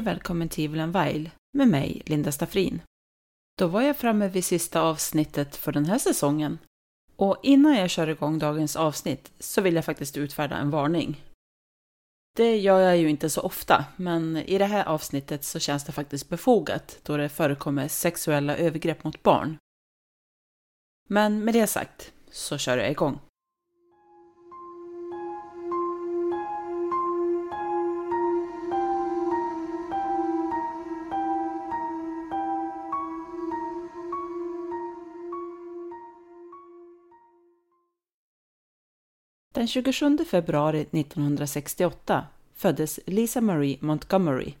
Och välkommen till Evil Vile med mig, Linda Staffrin. Då var jag framme vid sista avsnittet för den här säsongen. Och innan jag kör igång dagens avsnitt så vill jag faktiskt utfärda en varning. Det gör jag ju inte så ofta, men i det här avsnittet så känns det faktiskt befogat då det förekommer sexuella övergrepp mot barn. Men med det sagt så kör jag igång. Den 27 februari 1968 föddes Lisa Marie Montgomery.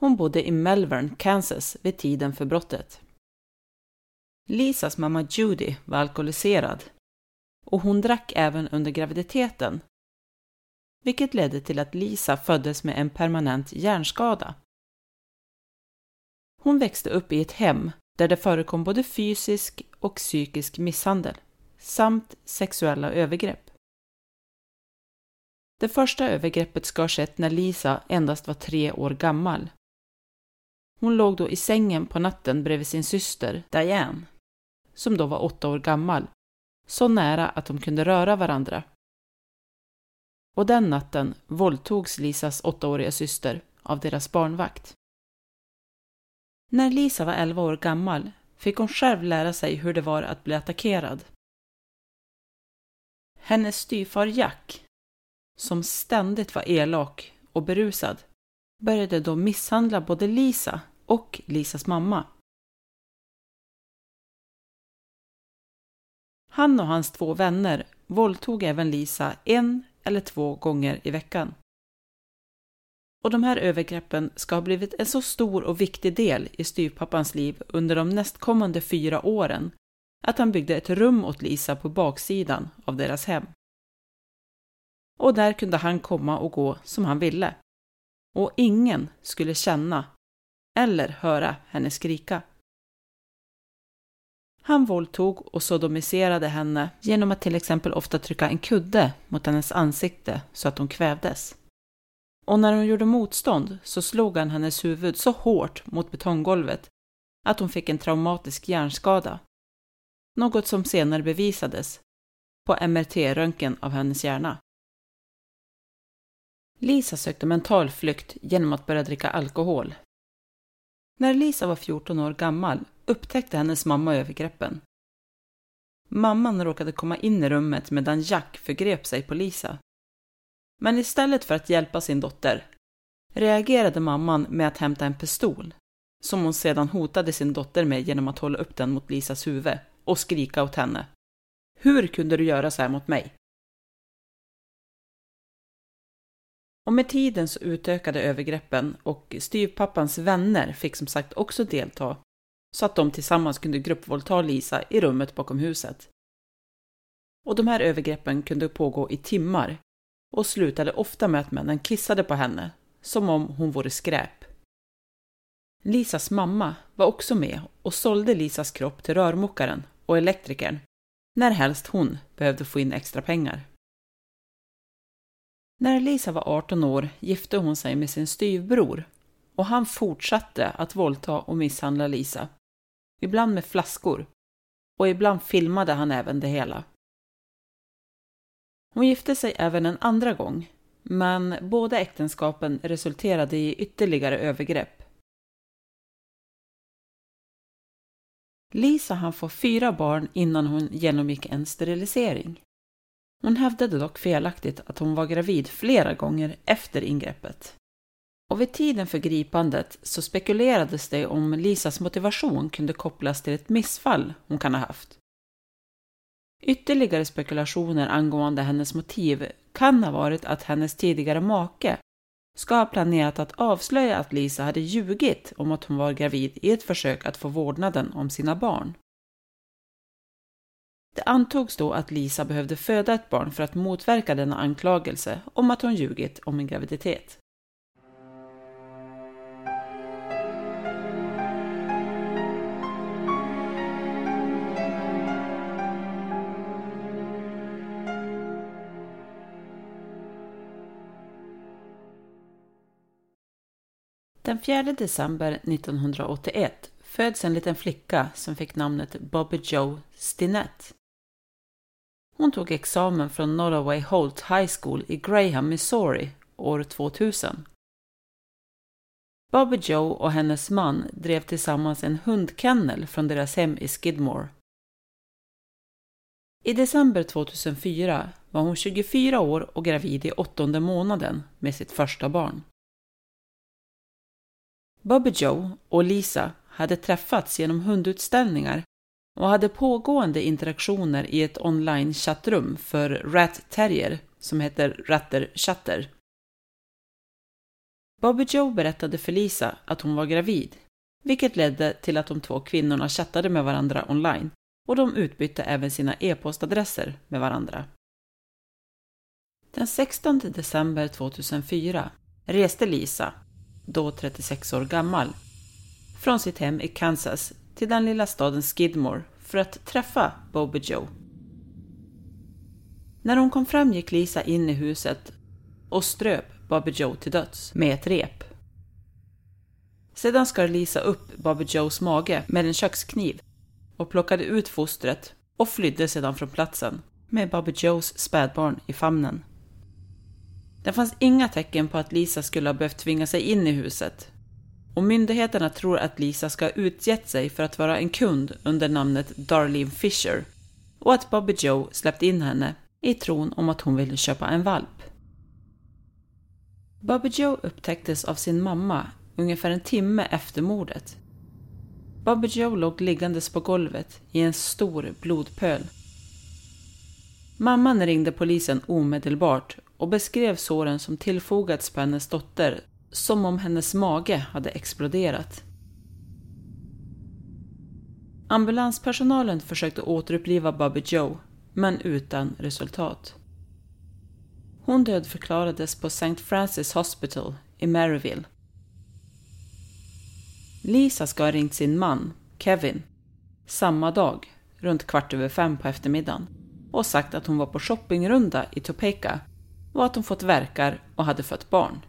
Hon bodde i Melbourne, Kansas vid tiden för brottet. Lisas mamma Judy var alkoholiserad och hon drack även under graviditeten, vilket ledde till att Lisa föddes med en permanent hjärnskada. Hon växte upp i ett hem där det förekom både fysisk och psykisk misshandel samt sexuella övergrepp. Det första övergreppet ska ha skett när Lisa endast var tre år gammal. Hon låg då i sängen på natten bredvid sin syster Diane, som då var åtta år gammal, så nära att de kunde röra varandra. Och den natten våldtogs Lisas åttaåriga syster av deras barnvakt. När Lisa var elva år gammal fick hon själv lära sig hur det var att bli attackerad. Hennes styvfar Jack som ständigt var elak och berusad, började då misshandla både Lisa och Lisas mamma. Han och hans två vänner våldtog även Lisa en eller två gånger i veckan. Och de här övergreppen ska ha blivit en så stor och viktig del i styvpappans liv under de nästkommande fyra åren att han byggde ett rum åt Lisa på baksidan av deras hem och där kunde han komma och gå som han ville. Och ingen skulle känna eller höra henne skrika. Han våldtog och sodomiserade henne genom att till exempel ofta trycka en kudde mot hennes ansikte så att hon kvävdes. Och när hon gjorde motstånd så slog han hennes huvud så hårt mot betonggolvet att hon fick en traumatisk hjärnskada. Något som senare bevisades på MRT-röntgen av hennes hjärna. Lisa sökte mental flykt genom att börja dricka alkohol. När Lisa var 14 år gammal upptäckte hennes mamma övergreppen. Mamman råkade komma in i rummet medan Jack förgrep sig på Lisa. Men istället för att hjälpa sin dotter reagerade mamman med att hämta en pistol som hon sedan hotade sin dotter med genom att hålla upp den mot Lisas huvud och skrika åt henne. Hur kunde du göra så här mot mig? Och med tiden så utökade övergreppen och styvpappans vänner fick som sagt också delta, så att de tillsammans kunde gruppvåldta Lisa i rummet bakom huset. Och de här övergreppen kunde pågå i timmar och slutade ofta med att männen kissade på henne, som om hon vore skräp. Lisas mamma var också med och sålde Lisas kropp till rörmokaren och elektrikern, när helst hon behövde få in extra pengar. När Lisa var 18 år gifte hon sig med sin styvbror och han fortsatte att våldta och misshandla Lisa. Ibland med flaskor och ibland filmade han även det hela. Hon gifte sig även en andra gång, men båda äktenskapen resulterade i ytterligare övergrepp. Lisa hann få fyra barn innan hon genomgick en sterilisering. Hon hävdade dock felaktigt att hon var gravid flera gånger efter ingreppet. Och vid tiden för gripandet så spekulerades det om Lisas motivation kunde kopplas till ett missfall hon kan ha haft. Ytterligare spekulationer angående hennes motiv kan ha varit att hennes tidigare make ska ha planerat att avslöja att Lisa hade ljugit om att hon var gravid i ett försök att få vårdnaden om sina barn. Det antogs då att Lisa behövde föda ett barn för att motverka denna anklagelse om att hon ljugit om en graviditet. Den 4 december 1981 föds en liten flicka som fick namnet Bobby Joe Stinette. Hon tog examen från Norway Holt High School i Graham, Missouri år 2000. Bobby Joe och hennes man drev tillsammans en hundkennel från deras hem i Skidmore. I december 2004 var hon 24 år och gravid i åttonde månaden med sitt första barn. Bobby Joe och Lisa hade träffats genom hundutställningar och hade pågående interaktioner i ett online chattrum för Rat Terrier som heter Ratter Chatter. Bobby Joe berättade för Lisa att hon var gravid, vilket ledde till att de två kvinnorna chattade med varandra online och de utbytte även sina e-postadresser med varandra. Den 16 december 2004 reste Lisa, då 36 år gammal, från sitt hem i Kansas till den lilla staden Skidmore för att träffa Bobby Joe. När hon kom fram gick Lisa in i huset och ströp Bobby Joe till döds med ett rep. Sedan skar Lisa upp Bobby Joes mage med en kökskniv och plockade ut fostret och flydde sedan från platsen med Bobby Joes spädbarn i famnen. Det fanns inga tecken på att Lisa skulle ha behövt tvinga sig in i huset och myndigheterna tror att Lisa ska ha utgett sig för att vara en kund under namnet Darlene Fisher och att Bobby Joe släppt in henne i tron om att hon ville köpa en valp. Bobby Joe upptäcktes av sin mamma ungefär en timme efter mordet. Bobby Joe låg liggandes på golvet i en stor blodpöl. Mamman ringde polisen omedelbart och beskrev såren som tillfogats på hennes dotter som om hennes mage hade exploderat. Ambulanspersonalen försökte återuppliva Bobby Joe, men utan resultat. Hon dödförklarades på St. Francis Hospital i Maryville. Lisa ska ha ringt sin man, Kevin, samma dag, runt kvart över fem på eftermiddagen och sagt att hon var på shoppingrunda i Topeka och att hon fått verkar och hade fött barn.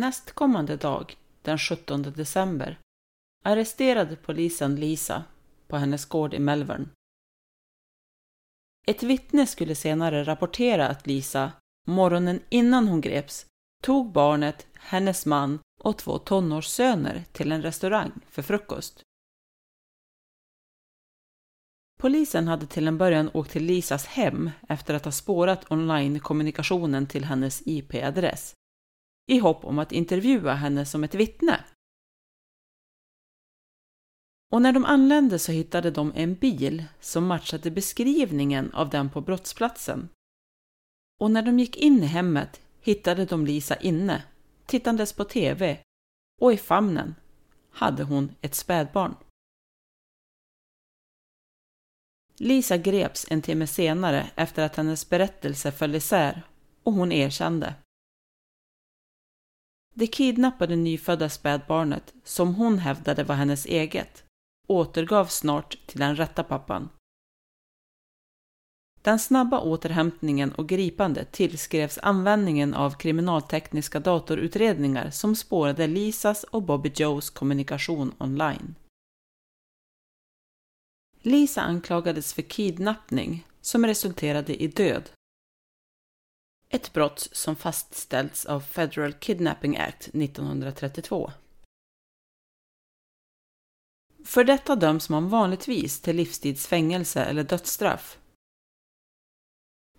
Nästkommande dag, den 17 december, arresterade polisen Lisa på hennes gård i Melbourne. Ett vittne skulle senare rapportera att Lisa, morgonen innan hon greps, tog barnet, hennes man och två tonårssöner till en restaurang för frukost. Polisen hade till en början åkt till Lisas hem efter att ha spårat online-kommunikationen till hennes IP-adress i hopp om att intervjua henne som ett vittne. Och när de anlände så hittade de en bil som matchade beskrivningen av den på brottsplatsen. Och när de gick in i hemmet hittade de Lisa inne, tittandes på TV, och i famnen hade hon ett spädbarn. Lisa greps en timme senare efter att hennes berättelse föll isär och hon erkände. Det kidnappade nyfödda spädbarnet, som hon hävdade var hennes eget, återgavs snart till den rätta pappan. Den snabba återhämtningen och gripandet tillskrevs användningen av kriminaltekniska datorutredningar som spårade Lisas och Bobby Joes kommunikation online. Lisa anklagades för kidnappning som resulterade i död ett brott som fastställts av Federal Kidnapping Act 1932. För detta döms man vanligtvis till livstidsfängelse eller dödsstraff.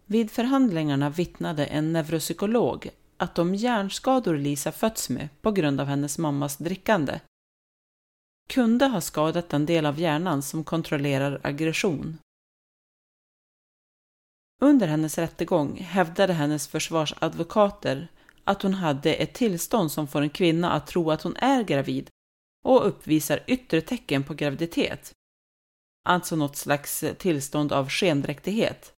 Vid förhandlingarna vittnade en neuropsykolog att de hjärnskador Lisa fötts med på grund av hennes mammas drickande kunde ha skadat den del av hjärnan som kontrollerar aggression. Under hennes rättegång hävdade hennes försvarsadvokater att hon hade ett tillstånd som får en kvinna att tro att hon är gravid och uppvisar yttre tecken på graviditet. Alltså något slags tillstånd av skendräktighet.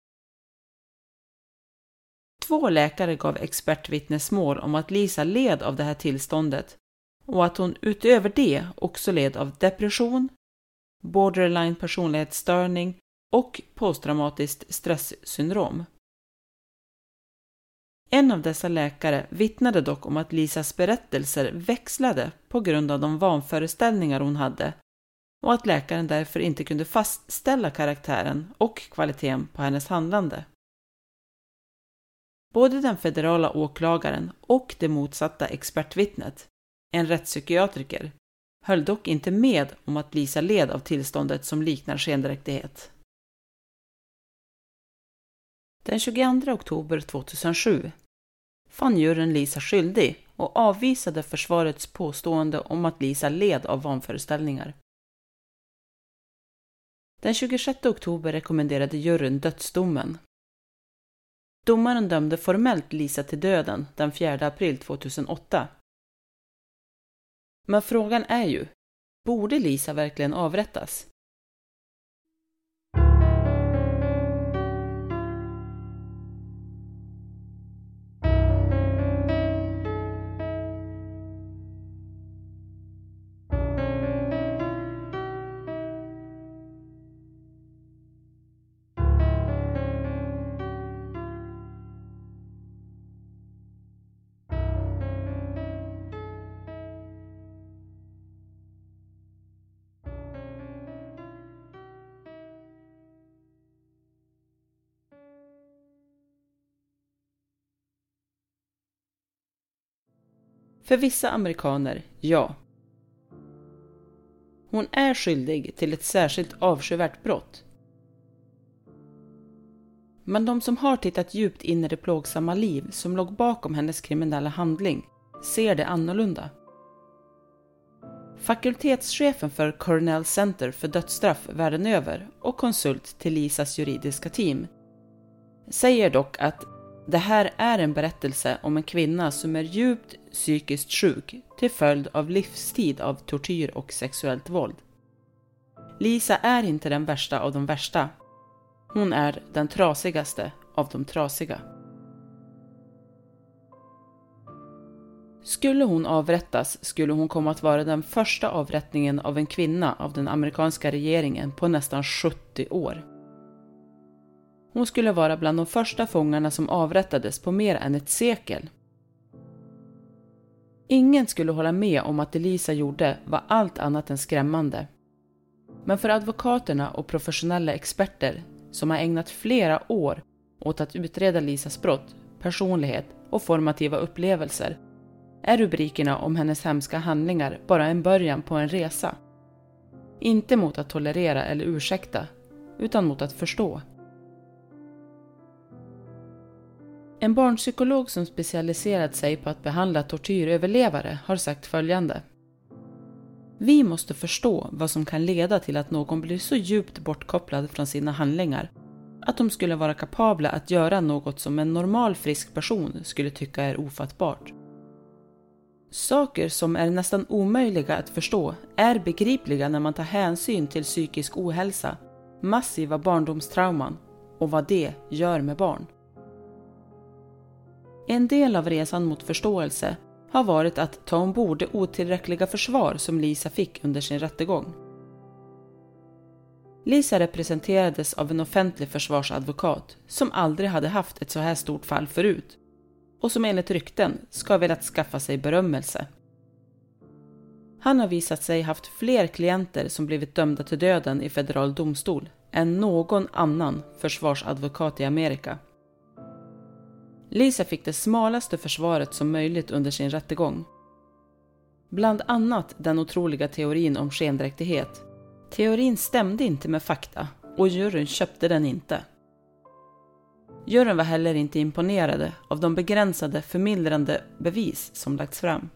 Två läkare gav expertvittnesmål om att Lisa led av det här tillståndet och att hon utöver det också led av depression, borderline personlighetsstörning och posttraumatiskt stresssyndrom. En av dessa läkare vittnade dock om att Lisas berättelser växlade på grund av de vanföreställningar hon hade och att läkaren därför inte kunde fastställa karaktären och kvaliteten på hennes handlande. Både den federala åklagaren och det motsatta expertvittnet, en rättspsykiatriker, höll dock inte med om att Lisa led av tillståndet som liknar skendräktighet. Den 22 oktober 2007 fann juryn Lisa skyldig och avvisade försvarets påstående om att Lisa led av vanföreställningar. Den 26 oktober rekommenderade juryn dödsdomen. Domaren dömde formellt Lisa till döden den 4 april 2008. Men frågan är ju, borde Lisa verkligen avrättas? För vissa amerikaner, ja. Hon är skyldig till ett särskilt avskyvärt brott. Men de som har tittat djupt in i det plågsamma liv som låg bakom hennes kriminella handling ser det annorlunda. Fakultetschefen för Cornell Center för dödsstraff världen över och konsult till Lisas juridiska team säger dock att det här är en berättelse om en kvinna som är djupt psykiskt sjuk till följd av livstid av tortyr och sexuellt våld. Lisa är inte den värsta av de värsta. Hon är den trasigaste av de trasiga. Skulle hon avrättas skulle hon komma att vara den första avrättningen av en kvinna av den amerikanska regeringen på nästan 70 år. Hon skulle vara bland de första fångarna som avrättades på mer än ett sekel. Ingen skulle hålla med om att det Lisa gjorde var allt annat än skrämmande. Men för advokaterna och professionella experter som har ägnat flera år åt att utreda Lisas brott, personlighet och formativa upplevelser är rubrikerna om hennes hemska handlingar bara en början på en resa. Inte mot att tolerera eller ursäkta, utan mot att förstå. En barnpsykolog som specialiserat sig på att behandla tortyröverlevare har sagt följande. Vi måste förstå vad som kan leda till att någon blir så djupt bortkopplad från sina handlingar att de skulle vara kapabla att göra något som en normal frisk person skulle tycka är ofattbart. Saker som är nästan omöjliga att förstå är begripliga när man tar hänsyn till psykisk ohälsa, massiva barndomstrauman och vad det gör med barn. En del av resan mot förståelse har varit att ta ombord det otillräckliga försvar som Lisa fick under sin rättegång. Lisa representerades av en offentlig försvarsadvokat som aldrig hade haft ett så här stort fall förut och som enligt rykten ska ha velat skaffa sig berömmelse. Han har visat sig haft fler klienter som blivit dömda till döden i federal domstol än någon annan försvarsadvokat i Amerika. Lisa fick det smalaste försvaret som möjligt under sin rättegång. Bland annat den otroliga teorin om skendräktighet. Teorin stämde inte med fakta och juryn köpte den inte. Juryn var heller inte imponerade av de begränsade förmildrande bevis som lagts fram.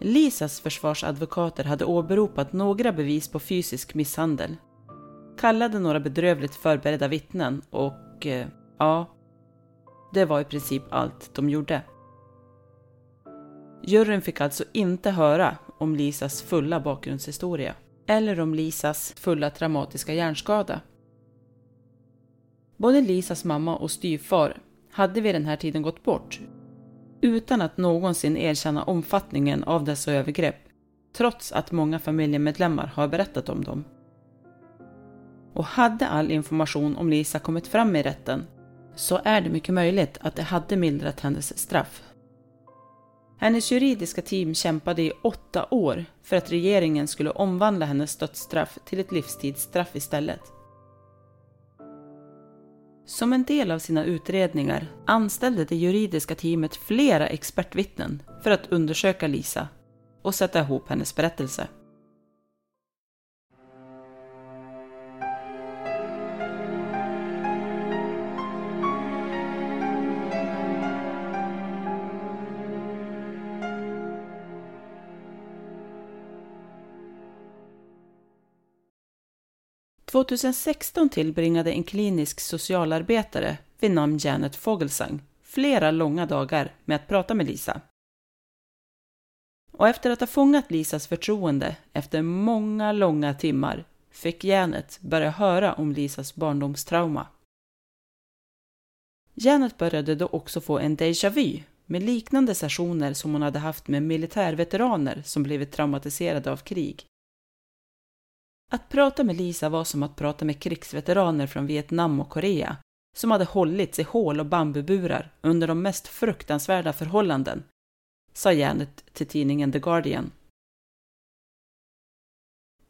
Lisas försvarsadvokater hade åberopat några bevis på fysisk misshandel. kallade några bedrövligt förberedda vittnen och eh, ja, det var i princip allt de gjorde. Juryn fick alltså inte höra om Lisas fulla bakgrundshistoria eller om Lisas fulla traumatiska hjärnskada. Både Lisas mamma och styvfar hade vid den här tiden gått bort utan att någonsin erkänna omfattningen av dessa övergrepp trots att många familjemedlemmar har berättat om dem. Och hade all information om Lisa kommit fram i rätten så är det mycket möjligt att det hade mildrat hennes straff. Hennes juridiska team kämpade i åtta år för att regeringen skulle omvandla hennes dödsstraff till ett livstidsstraff istället. Som en del av sina utredningar anställde det juridiska teamet flera expertvittnen för att undersöka Lisa och sätta ihop hennes berättelse. 2016 tillbringade en klinisk socialarbetare vid namn Janet Fogelsang flera långa dagar med att prata med Lisa. Och efter att ha fångat Lisas förtroende efter många långa timmar fick Janet börja höra om Lisas barndomstrauma. Janet började då också få en déjà vu med liknande sessioner som hon hade haft med militärveteraner som blivit traumatiserade av krig. Att prata med Lisa var som att prata med krigsveteraner från Vietnam och Korea som hade hållits i hål och bambuburar under de mest fruktansvärda förhållanden, sa Janet till tidningen The Guardian.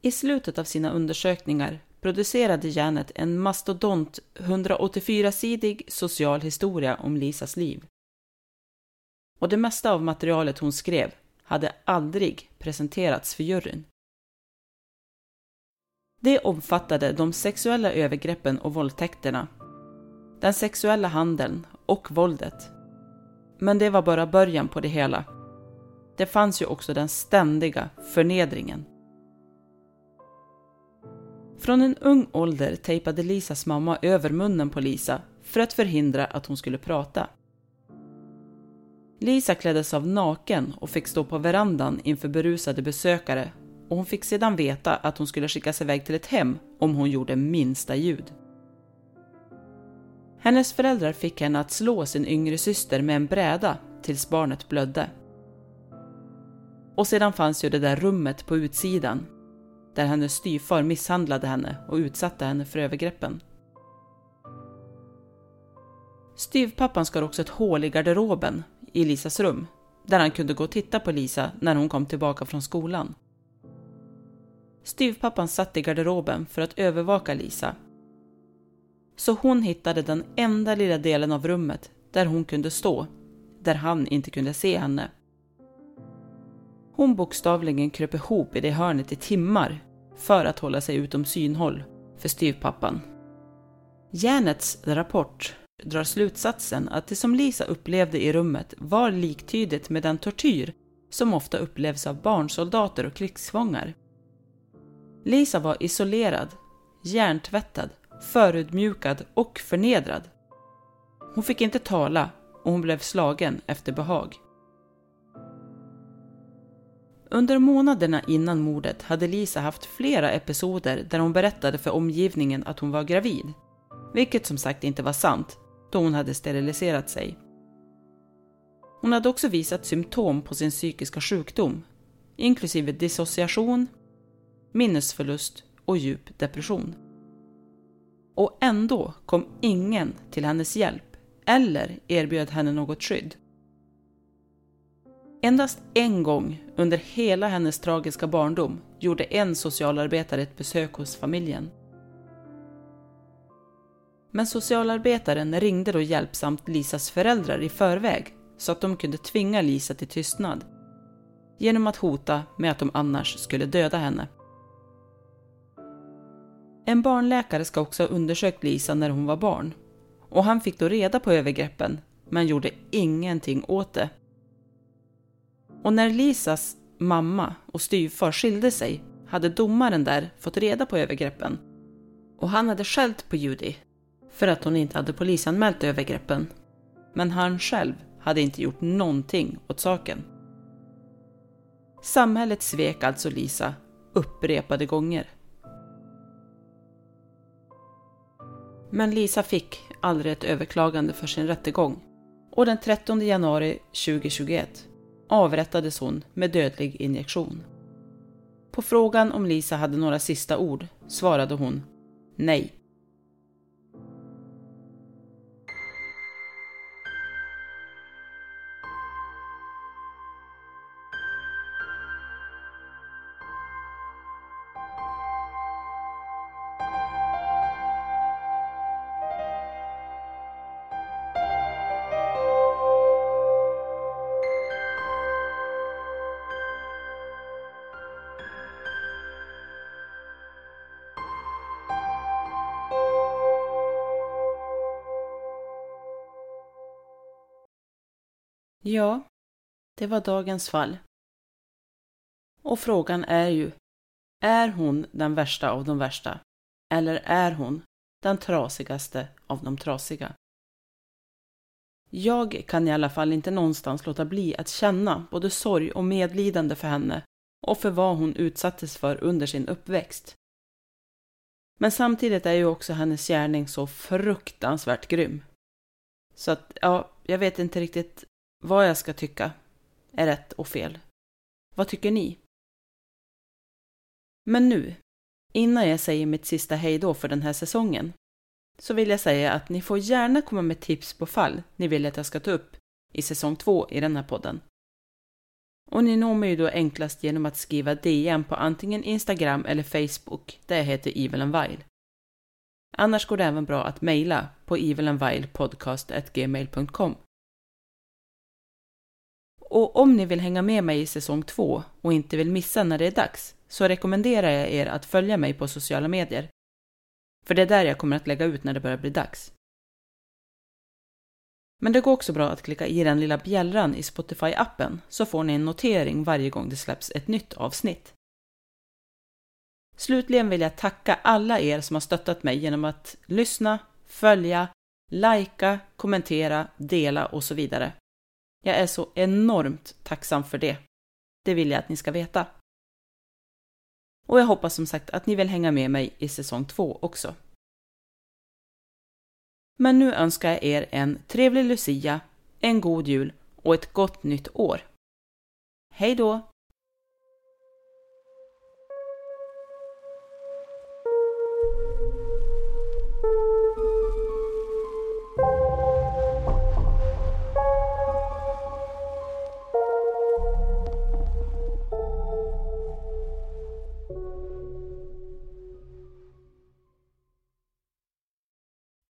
I slutet av sina undersökningar producerade Janet en mastodont 184-sidig social historia om Lisas liv. Och det mesta av materialet hon skrev hade aldrig presenterats för juryn. Det omfattade de sexuella övergreppen och våldtäkterna, den sexuella handeln och våldet. Men det var bara början på det hela. Det fanns ju också den ständiga förnedringen. Från en ung ålder tejpade Lisas mamma över munnen på Lisa för att förhindra att hon skulle prata. Lisa kläddes av naken och fick stå på verandan inför berusade besökare och hon fick sedan veta att hon skulle skickas iväg till ett hem om hon gjorde minsta ljud. Hennes föräldrar fick henne att slå sin yngre syster med en bräda tills barnet blödde. Och sedan fanns ju det där rummet på utsidan där hennes styvfar misshandlade henne och utsatte henne för övergreppen. Styvpappan skar också ett hål i garderoben i Lisas rum där han kunde gå och titta på Lisa när hon kom tillbaka från skolan. Styvpappan satt i garderoben för att övervaka Lisa. Så hon hittade den enda lilla delen av rummet där hon kunde stå, där han inte kunde se henne. Hon bokstavligen kröp ihop i det hörnet i timmar för att hålla sig utom synhåll för styvpappan. Janets rapport drar slutsatsen att det som Lisa upplevde i rummet var liktydigt med den tortyr som ofta upplevs av barnsoldater och krigsfångar. Lisa var isolerad, hjärntvättad, förödmjukad och förnedrad. Hon fick inte tala och hon blev slagen efter behag. Under månaderna innan mordet hade Lisa haft flera episoder där hon berättade för omgivningen att hon var gravid. Vilket som sagt inte var sant, då hon hade steriliserat sig. Hon hade också visat symptom på sin psykiska sjukdom, inklusive dissociation, minnesförlust och djup depression. Och ändå kom ingen till hennes hjälp eller erbjöd henne något skydd. Endast en gång under hela hennes tragiska barndom gjorde en socialarbetare ett besök hos familjen. Men socialarbetaren ringde då hjälpsamt Lisas föräldrar i förväg så att de kunde tvinga Lisa till tystnad genom att hota med att de annars skulle döda henne. En barnläkare ska också ha undersökt Lisa när hon var barn. Och han fick då reda på övergreppen, men gjorde ingenting åt det. Och när Lisas mamma och styvfar skilde sig hade domaren där fått reda på övergreppen. Och han hade skällt på Judy för att hon inte hade polisanmält övergreppen. Men han själv hade inte gjort någonting åt saken. Samhället svek alltså Lisa upprepade gånger. Men Lisa fick aldrig ett överklagande för sin rättegång och den 13 januari 2021 avrättades hon med dödlig injektion. På frågan om Lisa hade några sista ord svarade hon nej. Ja, det var dagens fall. Och frågan är ju, är hon den värsta av de värsta? Eller är hon den trasigaste av de trasiga? Jag kan i alla fall inte någonstans låta bli att känna både sorg och medlidande för henne och för vad hon utsattes för under sin uppväxt. Men samtidigt är ju också hennes gärning så fruktansvärt grym. Så att, ja, jag vet inte riktigt vad jag ska tycka är rätt och fel. Vad tycker ni? Men nu, innan jag säger mitt sista hejdå för den här säsongen, så vill jag säga att ni får gärna komma med tips på fall ni vill att jag ska ta upp i säsong två i den här podden. Och ni når mig ju då enklast genom att skriva DM på antingen Instagram eller Facebook där jag heter Evil and Vile. Annars går det även bra att mejla på evilandvilepodcast.gmail.com och om ni vill hänga med mig i säsong två och inte vill missa när det är dags så rekommenderar jag er att följa mig på sociala medier. För det är där jag kommer att lägga ut när det börjar bli dags. Men det går också bra att klicka i den lilla bjällran i Spotify-appen så får ni en notering varje gång det släpps ett nytt avsnitt. Slutligen vill jag tacka alla er som har stöttat mig genom att lyssna, följa, likea, kommentera, dela och så vidare. Jag är så enormt tacksam för det. Det vill jag att ni ska veta. Och jag hoppas som sagt att ni vill hänga med mig i säsong två också. Men nu önskar jag er en trevlig Lucia, en god jul och ett gott nytt år. Hej då!